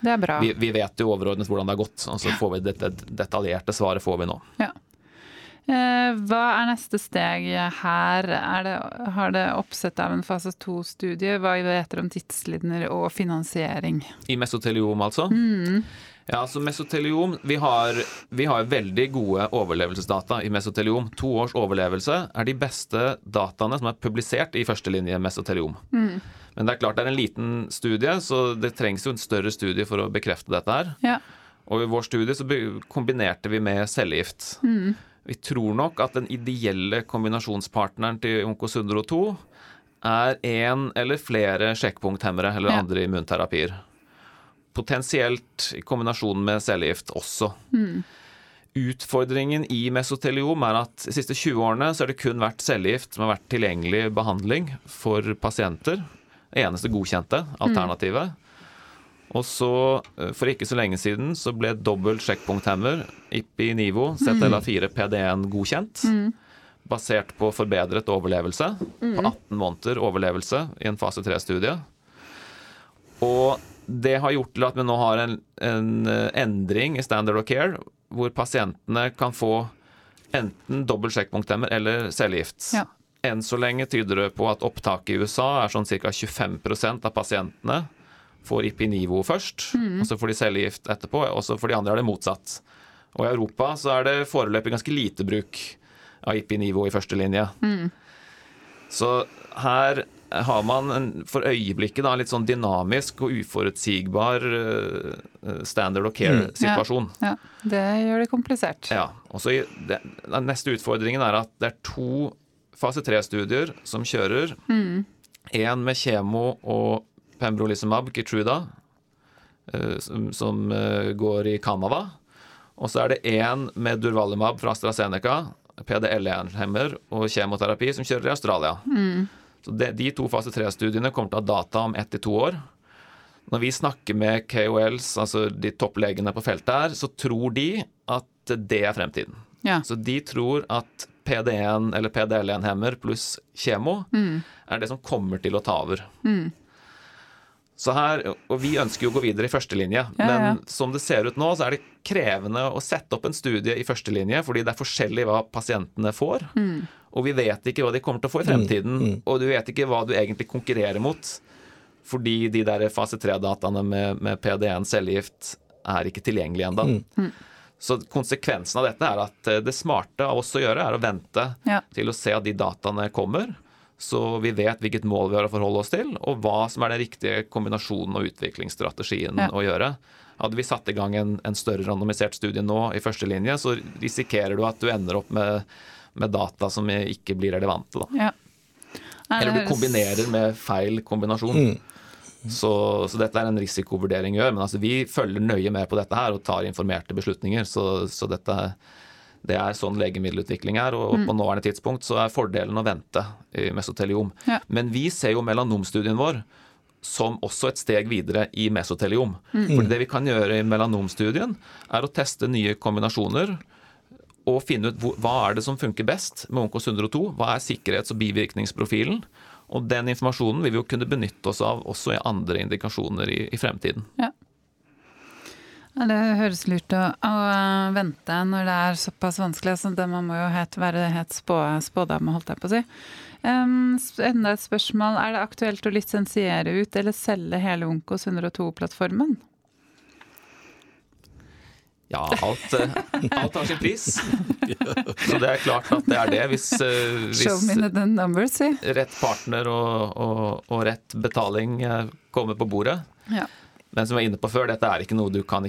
det er bra. Vi, vi, vet jo overordnet hvordan det har gått, og så får vi det, det detaljerte svaret får vi nå. Ja. Eh, hva er neste steg her? Det, har det oppsett av en fase to-studie? Hva vet dere om tidslinjer og finansiering? I mesoteliom, altså? Mm. Ja, så mesoteliom vi har, vi har, veldig gode overlevelsesdata i mesoteliom. To års overlevelse er de beste dataene som er publisert i førstelinje mesoteliom. Mm. Men det er klart det er en liten studie, så det trengs jo en større studie for å bekrefte dette her. Ja. Og i vår studie så kombinerte vi med cellegift. Mm. Vi tror nok at den ideelle kombinasjonspartneren til Onkosundro 2 er én eller flere sjekkpunkthemmere eller ja. andre immunterapier potensielt i kombinasjon med cellegift også. Mm. Utfordringen i mesoteliom er at de siste 20 årene så har det kun vært cellegift som har vært tilgjengelig behandling for pasienter. Det eneste godkjente alternativet. Mm. Og så, eh, for ikke så lenge siden, så ble dobbelt sjekkpunkthemmer, IPI-NIVO, ZLA4 PD1 godkjent. Mm. Basert på forbedret overlevelse. På 18 mm. måneder overlevelse i en fase 3-studie. Og det har gjort til at vi nå har en, en, eh, endring i standard of care, hvor pasientene kan få enten dobbelt sjekkpunkthemmer eller cellegift. Ja. Enn så lenge tyder det på at opptaket i USA er sånn ca. 25% av pasientene får Ipinivo først, mm. og så får de cellegift etterpå, og så for de andre er det motsatt. Og i Europa så er det foreløpig ganske lite bruk av Ipinivo i første linje. Mm. Så her har man en, for øyeblikket da, litt sånn dynamisk og uforutsigbar uh, standard of care-situasjon. Mm. Ja, ja, det gjør det komplisert. Ja. og så Den neste utfordringen er at det er to fase tre-studier som kjører. Én mm. med kjemo og pembrolizumab, Kitruda, uh, som, som går i Canada. Og så er det én med durvalumab fra AstraZeneca, PDL-hemmer og kjemoterapi, som kjører i Australia. Mm. Så de, de to fase 3-studiene kommer til å ha data om ett til to år. Når vi snakker med KOLs, altså de topplegene på feltet her, så tror de at det er fremtiden. Ja. Så de tror at PD1 eller PDL1-hemmer pluss kjemo mm. er det som kommer til å ta over. Mm. Så her, og Vi ønsker jo å gå videre i førstelinje, ja, men ja. som det ser ut nå, så er det krevende å sette opp en studie i førstelinje, fordi det er forskjellig hva pasientene får. Mm. Og vi vet ikke hva de kommer til å få i fremtiden. Mm, mm. Og du vet ikke hva du egentlig konkurrerer mot. Fordi de der fase 3-dataene med, med PD1 cellegift er ikke tilgjengelige ennå. Mm. mm. Så konsekvensen av dette er at eh, det smarte av oss å gjøre, er å vente ja. til å se at de dataene kommer. Så vi vet hvilket mål vi har å forholde oss til, og hva som er den riktige kombinasjonen og utviklingsstrategien ja. å gjøre. Hadde vi satt i gang en, en større randomisert studie nå i første linje, så risikerer du at du ender opp med med data som ikke blir relevante. Da. Ja. Nei, Eller du kombinerer med feil kombinasjon. Mm. Så, så, dette er en risikovurdering gjør. Men altså, vi følger nøye med på dette her og tar informerte beslutninger. Så, så dette, det er sånn legemiddelutvikling er. Og mm. på nåværende tidspunkt så er fordelen å vente i mesoteliom. Ja. Men vi ser jo melanomstudien vår som også et steg videre i mesoteliom. Mm. For det vi kan gjøre i melanomstudien, er å teste nye kombinasjoner og finne ut hva er det som funker best med Onkos 102. Hva er sikkerhets- og bivirkningsprofilen? Og den informasjonen vil vi jo kunne benytte oss av også i andre indikasjoner i, i fremtiden. Ja. ja. Det høres lurt å, å, vente når det er såpass vanskelig. Så det man må jo het, være helt spå, spådame, holdt jeg på å si. Um, enda et spørsmål. Er det aktuelt å lisensiere ut eller selge hele Onkos 102-plattformen? Ja, alt, eh, (laughs) alt, har sin pris. (laughs) Så det er klart at det er det. Hvis, eh, hvis numbers, rett partner og, og, og, rett betaling eh, kommer på bordet. Ja. Men som jeg var inne på før, dette er ikke noe du kan,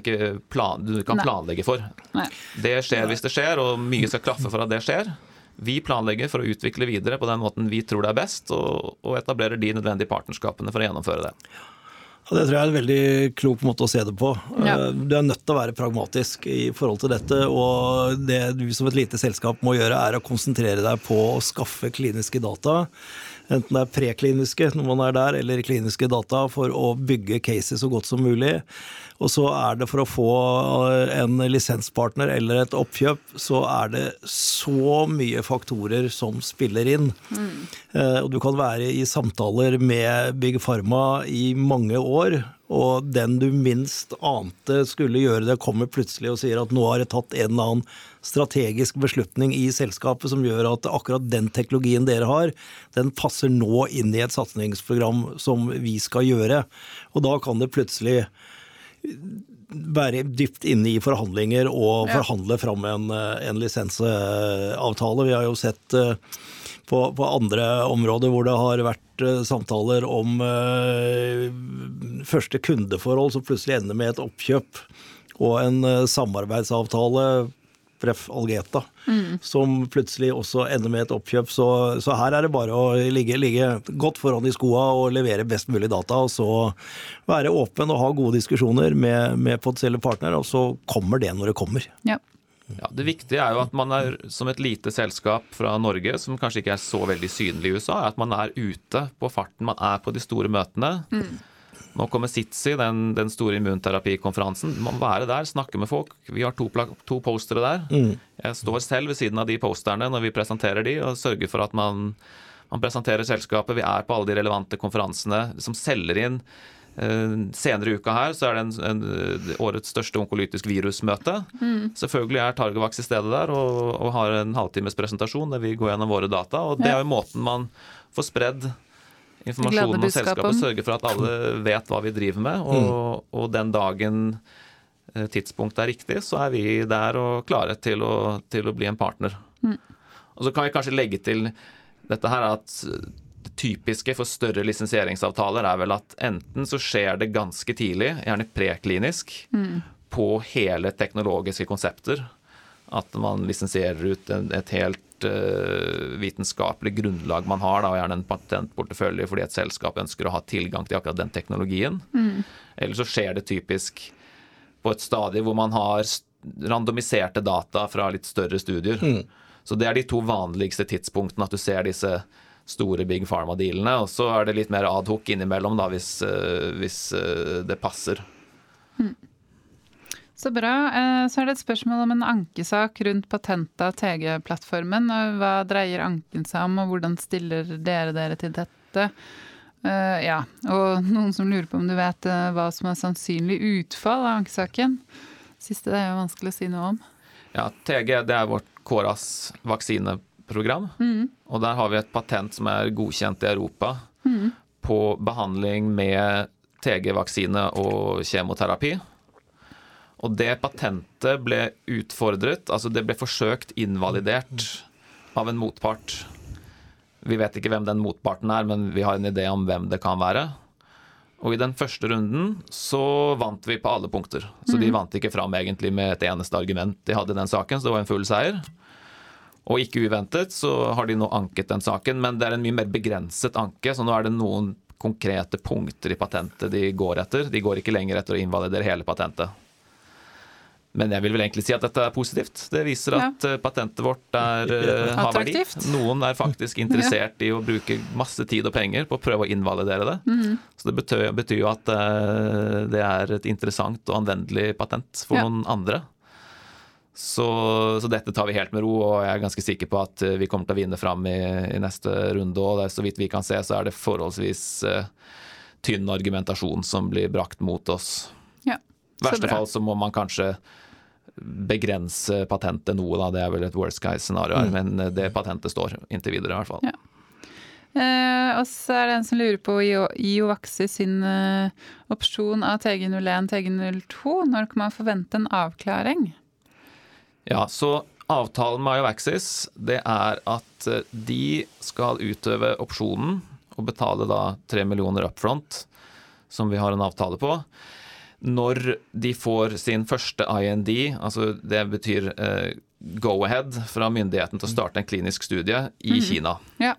plan, du kan planlegge for. Nei. Det skjer hvis det skjer, og mye skal klaffe for at det skjer. Vi planlegger for å utvikle videre på den måten vi tror det er best, og, og etablerer de nødvendige partnerskapene for å gjennomføre det. Det tror jeg er en veldig klok måte å se det på. Ja. Eh, du er nødt til å være pragmatisk i forhold til dette. Og det du som et lite selskap må gjøre, er å konsentrere deg på å skaffe kliniske data. Enten det er prekliniske når man er der, eller kliniske data for å bygge cases så godt som mulig. Og så er det for å få eh, en lisenspartner eller et oppkjøp, så er det så mye faktorer som spiller inn. Mm. Og du kan være i samtaler med Big Pharma i mange år, og den du minst ante skulle gjøre det, kommer plutselig og sier at nå har det tatt en eller annen strategisk beslutning i selskapet som gjør at akkurat den teknologien dere har, den passer nå inn i et satsingsprogram som vi skal gjøre. Og da kan det plutselig være dypt inne i forhandlinger og ja. forhandle fram en, en lisensavtale. Vi har jo sett eh, på, på, andre områder hvor det har vært eh, samtaler om uh, første kundeforhold som plutselig ender med et oppkjøp og en samarbeidsavtale Pref Algeta, mm. som plutselig også ender med et oppkjøp. Så, så her er det bare å ligge, ligge, godt foran i skoa og levere best mulig data. Og så være åpen og ha gode diskusjoner med, med potensielle partnere, og så kommer det når det kommer. Ja. Ja, Det viktige er jo at man er som et lite selskap fra Norge, som kanskje ikke er så veldig synlig i USA, at man er ute på farten, man er på de store møtene. Mm. Nå kommer SITSI, den, den store immunterapikonferansen. Du må være der, snakke med folk. Vi har to, to postere der. Mm. Jeg står selv ved siden av de posterne når vi presenterer de, og sørger for at man, man presenterer selskapet. Vi er på alle de relevante konferansene som selger inn. Uh, senere i uka her så er det en, en, årets største onkolytisk virusmøte. Mm. Selvfølgelig er Targovax i stedet der og, og har en halvtimes presentasjon der vi går gjennom våre data. og Det er jo måten man får spredd informasjonen og selskapet, sørge for at alle vet hva vi driver med. Og, mm. og den dagen eh, tidspunktet er riktig, så er vi der og klare til å, til å bli en partner. Mm. Og så kan vi kanskje legge til dette her at det typiske for større lisensieringsavtaler er vel at enten så skjer det ganske tidlig, gjerne preklinisk, mm. på hele teknologiske konsepter. At man lisensierer ut et helt vitenskapelig grunnlag man har, da, og gjerne en patentportefølje fordi et selskap ønsker å ha tilgang til akkurat den teknologien. Mm. Eller så skjer det typisk på et stadie hvor man har randomiserte data fra litt større studier. Mm. Så det er de to vanligste tidspunktene at du ser disse store big pharma-dealene. Og så er det litt mer adhoc innimellom, da, hvis, uh, hvis uh, det passer. Hmm. Så bra. Eh, så er det et spørsmål om en ankesak rundt patentet av TG-plattformen. Hva dreier anken seg om, og hvordan stiller dere dere til dette? Ja, og noen som lurer på om du vet hva som er sannsynlig utfall av ankesaken? Siste det er jo vanskelig å si noe om. Ja, TG det er vårt KORAS vaksineprogram. Mm. Og der har vi et patent som er godkjent i Europa mm. på behandling med TG-vaksine og kjemoterapi. Og det patentet ble utfordret, altså det ble forsøkt invalidert av en motpart. Vi vet ikke hvem den motparten er, men vi har en idé om hvem det kan være. Og i den første runden så vant vi på alle punkter. Så de vant ikke fram egentlig med et eneste argument de hadde i den saken, så det var en full seier. Og ikke uventet så har de nå anket den saken, men det er en mye mer begrenset anke, så nå er det noen konkrete punkter i patentet de går etter. De går ikke lenger etter å invalidere hele patentet. Men jeg vil vel egentlig si at dette er positivt. Det viser at ja. Eh, patentet vårt er, uh, har verdi. Noen er faktisk (laughs) interessert ja. i å bruke masse tid og penger på å prøve å invalidere det. Mm. Så det betyr, betyr jo at uh, det er et interessant og anvendelig patent for ja. noen andre. Så, så, dette tar vi helt med ro, og jeg er ganske sikker på at eh, vi kommer til å vinne fram i, i neste runde òg. Så vidt vi kan se, så er det forholdsvis uh, tynn argumentasjon som blir brakt mot oss. Ja, I verste fall så må man kanskje begrense patentet noe, da. Det er vel et worst guy-scenario her, mm. men eh, det patentet står inntil videre, i hvert fall. Ja. Eh, og så er det en som lurer på IOVaxi sin uh, opsjon av TG01 TG02. Når kan man forvente en avklaring? Ja, så avtalen med Iovaxis det er at eh, de skal utøve opsjonen og betale da 3 millioner up front, som vi har en avtale på. Når de får sin første IND, altså det betyr eh, go-ahead fra myndigheten til å starte en klinisk studie i mm. Kina. Ja.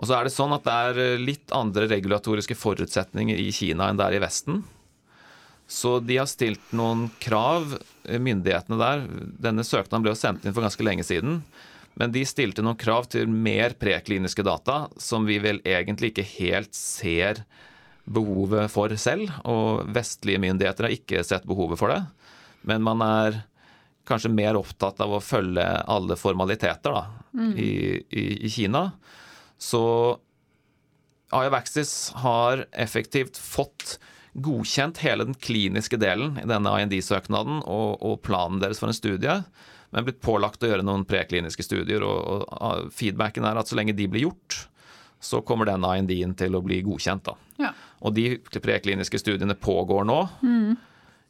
Og så er det sånn at det er eh, litt andre regulatoriske forutsetninger i Kina enn det er i Vesten. Så de har stilt noen krav, eh, myndighetene der. Denne søknaden ble jo sendt inn for ganske lenge siden. Men de stilte noen krav til mer prekliniske data som vi vel egentlig ikke helt ser behovet for selv. Og vestlige myndigheter har ikke sett behovet for det. Men man er kanskje mer opptatt av å følge alle formaliteter da, mm. i, i, i, Kina. Så Ayavaxis har effektivt fått godkjent hele den kliniske delen i denne IND-søknaden og, og, planen deres for en studie, men blitt pålagt å gjøre noen prekliniske studier. Og, og, feedbacken er at så lenge de blir gjort, så kommer den IND-en til å bli godkjent. Da. Ja. Og de prekliniske studiene pågår nå mm.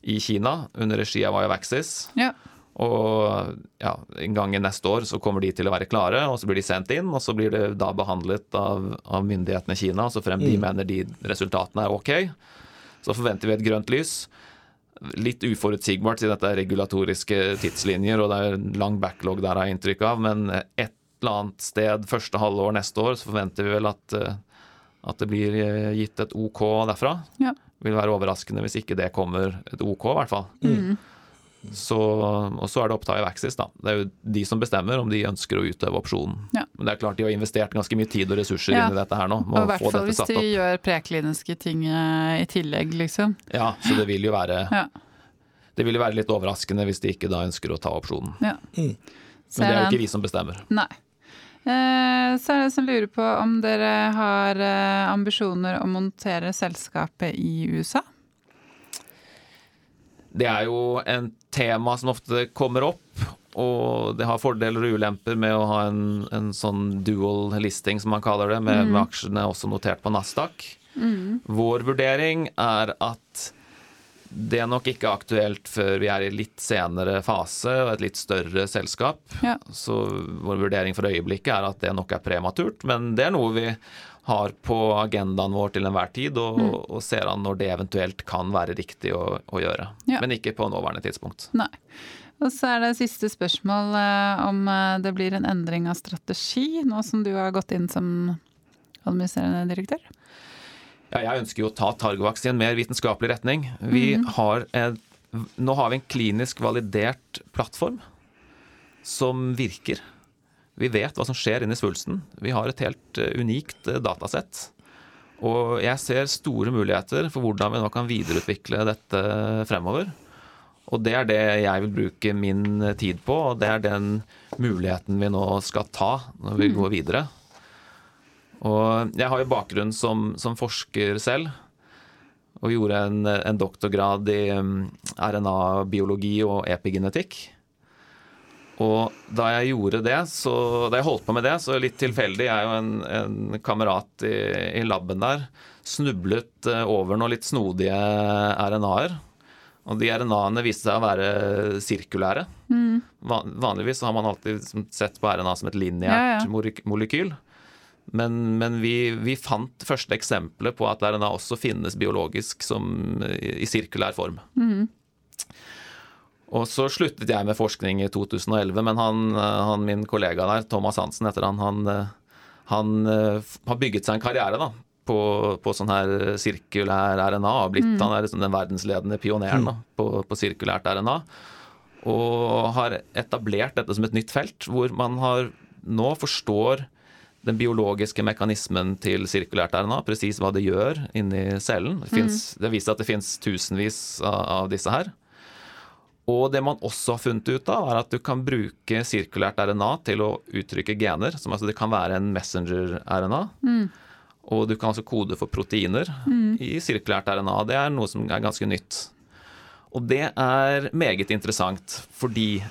i Kina under regi av Iovaxis. Ja. Og ja, en gang i neste år så kommer de til å være klare, og så blir de sendt inn. Og så blir det da behandlet av, av myndighetene i Kina, så frem de mm. mener de resultatene er ok så forventer vi et grønt lys. Litt uforutsigbart siden dette er regulatoriske tidslinjer, og det er en lang backlog der, har jeg inntrykk av. Men et eller annet sted første halvår neste år så forventer vi vel at, eh, at det blir eh, gitt et OK derfra. Ja. Vil være overraskende hvis ikke det kommer et OK, i hvert fall. Mm. Så, og så er det opp til Ivaxis. Da. Det er jo de som bestemmer om de ønsker å utøve opsjonen. Ja. Men det er klart de har investert ganske mye tid og ressurser ja. inn i dette her nå. Og I hvert fall hvis de gjør prekliniske ting eh, i tillegg, liksom. Ja, så det vil jo være ja. Det vil jo være litt overraskende hvis de ikke da ønsker å ta opsjonen. Ja. Mm. Men det er jo ikke vi som bestemmer. Nei. Eh, så er det som lurer på om dere har eh, ambisjoner å montere selskapet i USA? Det er jo en tema som ofte kommer opp, og det har fordeler og ulemper med å ha en, en sånn dual listing, som man kaller det, med, mm. med aksjene også notert på Nasdaq. Mm. Vår vurdering er at det er nok ikke aktuelt før vi er i litt senere fase og et litt større selskap. Ja. Så vår vurdering for øyeblikket er at det nok er prematurt, men det er noe vi har på agendaen vår til enhver tid, og, mm. og ser an når det eventuelt kan være riktig å, å gjøre. Ja. Men ikke på nåværende tidspunkt. Nei. Og så er det siste spørsmål eh, om eh, det blir en endring av strategi, nå som du har gått inn som administrerende direktør? Ja, jeg ønsker jo å ta Targovax i en mer vitenskapelig retning. Vi mm. har en, nå har vi en klinisk validert plattform som virker. Vi vet hva som skjer inni svulsten. Vi har et helt eh, unikt eh, datasett. Og jeg ser store muligheter for hvordan vi nå kan videreutvikle dette fremover. Og det er det jeg vil bruke min eh, tid på, og det er den muligheten vi nå skal ta når vi mm. går videre. Og jeg har jo bakgrunn som, som forsker selv, og gjorde en, en doktorgrad i mm, RNA-biologi og epigenetikk. Og da jeg gjorde det, så, da jeg holdt på med det, så litt tilfeldig, jeg og en, en kamerat i, i laben der snublet eh, over noen litt snodige RNA-er. Og de RNA-ene viste seg å være sirkulære. Mm. Vanligvis har man alltid sett på RNA som et lineært ja, ja. molekyl. Men, men vi, vi, fant første eksempelet på at RNA også finnes biologisk som, i, sirkulær form. Mm. Og så sluttet jeg med forskning i 2011, men han, han min kollega der, Thomas Hansen heter han, han, han eh, har bygget seg en karriere da, på, på sånn her sirkulær RNA. og blitt, mm. Han er liksom den verdensledende pioneren da, på, på, sirkulært RNA. Og har etablert dette som et nytt felt, hvor man har, nå forstår den biologiske mekanismen til sirkulært RNA, presis hva det gjør inni cellen. Det, finnes, mm. det viser at det fins tusenvis av, av disse her. Og det man også har funnet ut av, er at du kan bruke sirkulært RNA til å uttrykke gener. Som altså det kan være en messenger-RNA. Mm. Og du kan altså kode for proteiner mm. i sirkulært RNA. Det er noe som er ganske nytt. Og det er meget interessant, fordi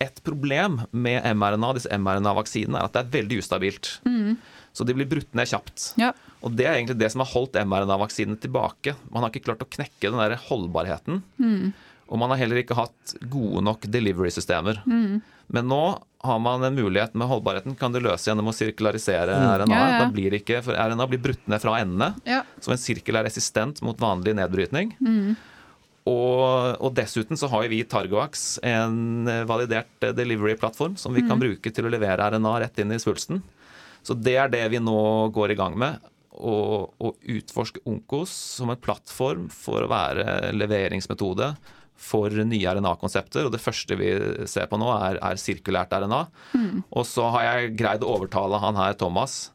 et problem med mRNA, disse mRNA-vaksinene, er at det er veldig ustabilt. Mm. Så de blir brutt ned kjapt. Ja. Og det er egentlig det som har holdt mRNA-vaksinene tilbake. Man har ikke klart å knekke den der holdbarheten. Mm. Og man har heller ikke hatt gode nok delivery-systemer. Mm. Men nå har man en mulighet med holdbarheten. Kan du løse gjennom å sirkularisere mm. RNA? Ja, ja. Da blir ikke, for RNA blir brutt ned fra endene. Ja. Så en sirkel er resistent mot vanlig nedbrytning. Mm. Og, og, dessuten så har vi Targovax en validert delivery-plattform som vi kan mm. bruke til å levere RNA rett inn i svulsten. Så det er det vi nå går i gang med. Å utforske Onkos som en plattform for å være leveringsmetode for nye RNA-konsepter. Og det første vi ser på nå, er, er sirkulært RNA. Mm. Og så har jeg greid å overtale han her, Thomas,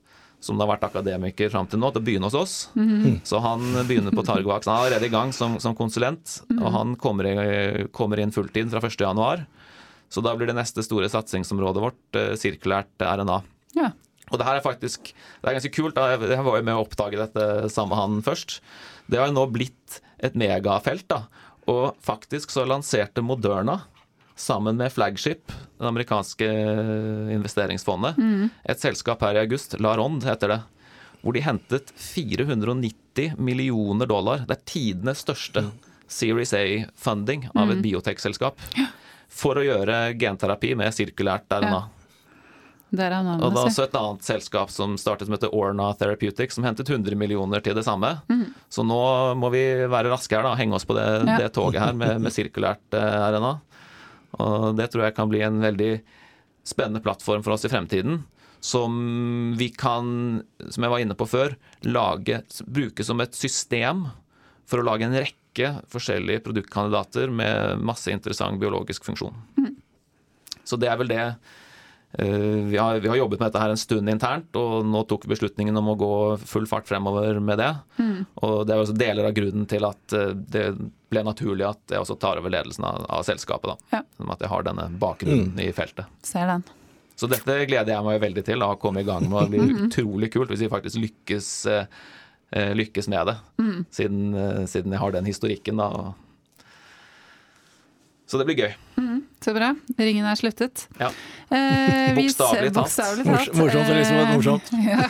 som har vært akademiker fram til nå, til å begynne hos oss. Mm. Så han begynner på Targovax. Han er allerede i gang som, som konsulent, mm. og han kommer, i, kommer, inn fulltid fra 1.1. Så da blir det neste store satsingsområdet vårt eh, sirkulært RNA. Ja. Og det her er faktisk det er ganske kult. Jeg var jo med å oppdage dette samme han først. Det har jo nå blitt et megafelt. da, og faktisk så lanserte Moderna sammen med Flagship, det amerikanske investeringsfondet, mm. et selskap her i august, Larond heter det, hvor de hentet 490 millioner dollar. Det er tidenes største Series A-funding av et mm. biotekselskap for å gjøre genterapi med sirkulært RNA. Ja. Det er og det er også et annet selskap som startet som heter Orna Therapeutics, som hentet 100 millioner til det samme. Mm. Så nå må vi være raske her, da, henge oss på det, ja. det toget her med, med sirkulært eh, RNA. Og det tror jeg kan bli en veldig spennende plattform for oss i fremtiden. Som vi kan, som jeg var inne på før, lage, bruke som et system for å lage en rekke forskjellige produktkandidater med masse interessant biologisk funksjon. Mm. Så det er vel det vi har, vi har, jobbet med dette her en stund internt, og nå tok vi beslutningen om å gå full fart fremover med det. Mm. Og det er også deler av grunnen til at eh, det ble naturlig at jeg også tar over ledelsen av, av selskapet. da. Ja. At jeg har denne bakgrunnen mm. i feltet. Ser den. Så dette gleder jeg meg veldig til, å komme i gang med. Det blir (laughs) mm-hmm. utrolig kult hvis vi faktisk lykkes, eh, lykkes med det. Mm. Siden, siden, jeg har den historikken. da. Så det blir gøy. Mm. Så bra. Ringen er sluttet. Ja. Eh, Bokstavelig talt. talt. Morsomt og liksom morsomt. (laughs) ja.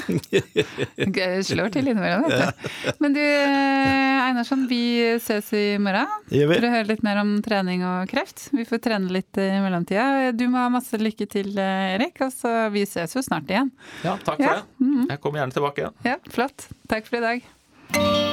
Slår til innimellom, vet du. Men du, eh, Einarsson, vi ses i morgen for å høre litt mer om trening og kreft. Vi får trene litt i mellomtida. Du må ha masse lykke til, Erik. Og så vi ses jo snart igjen. Ja, takk for ja. det. Mm. Jeg kommer gjerne tilbake igjen. Ja, Flott. Takk for i dag.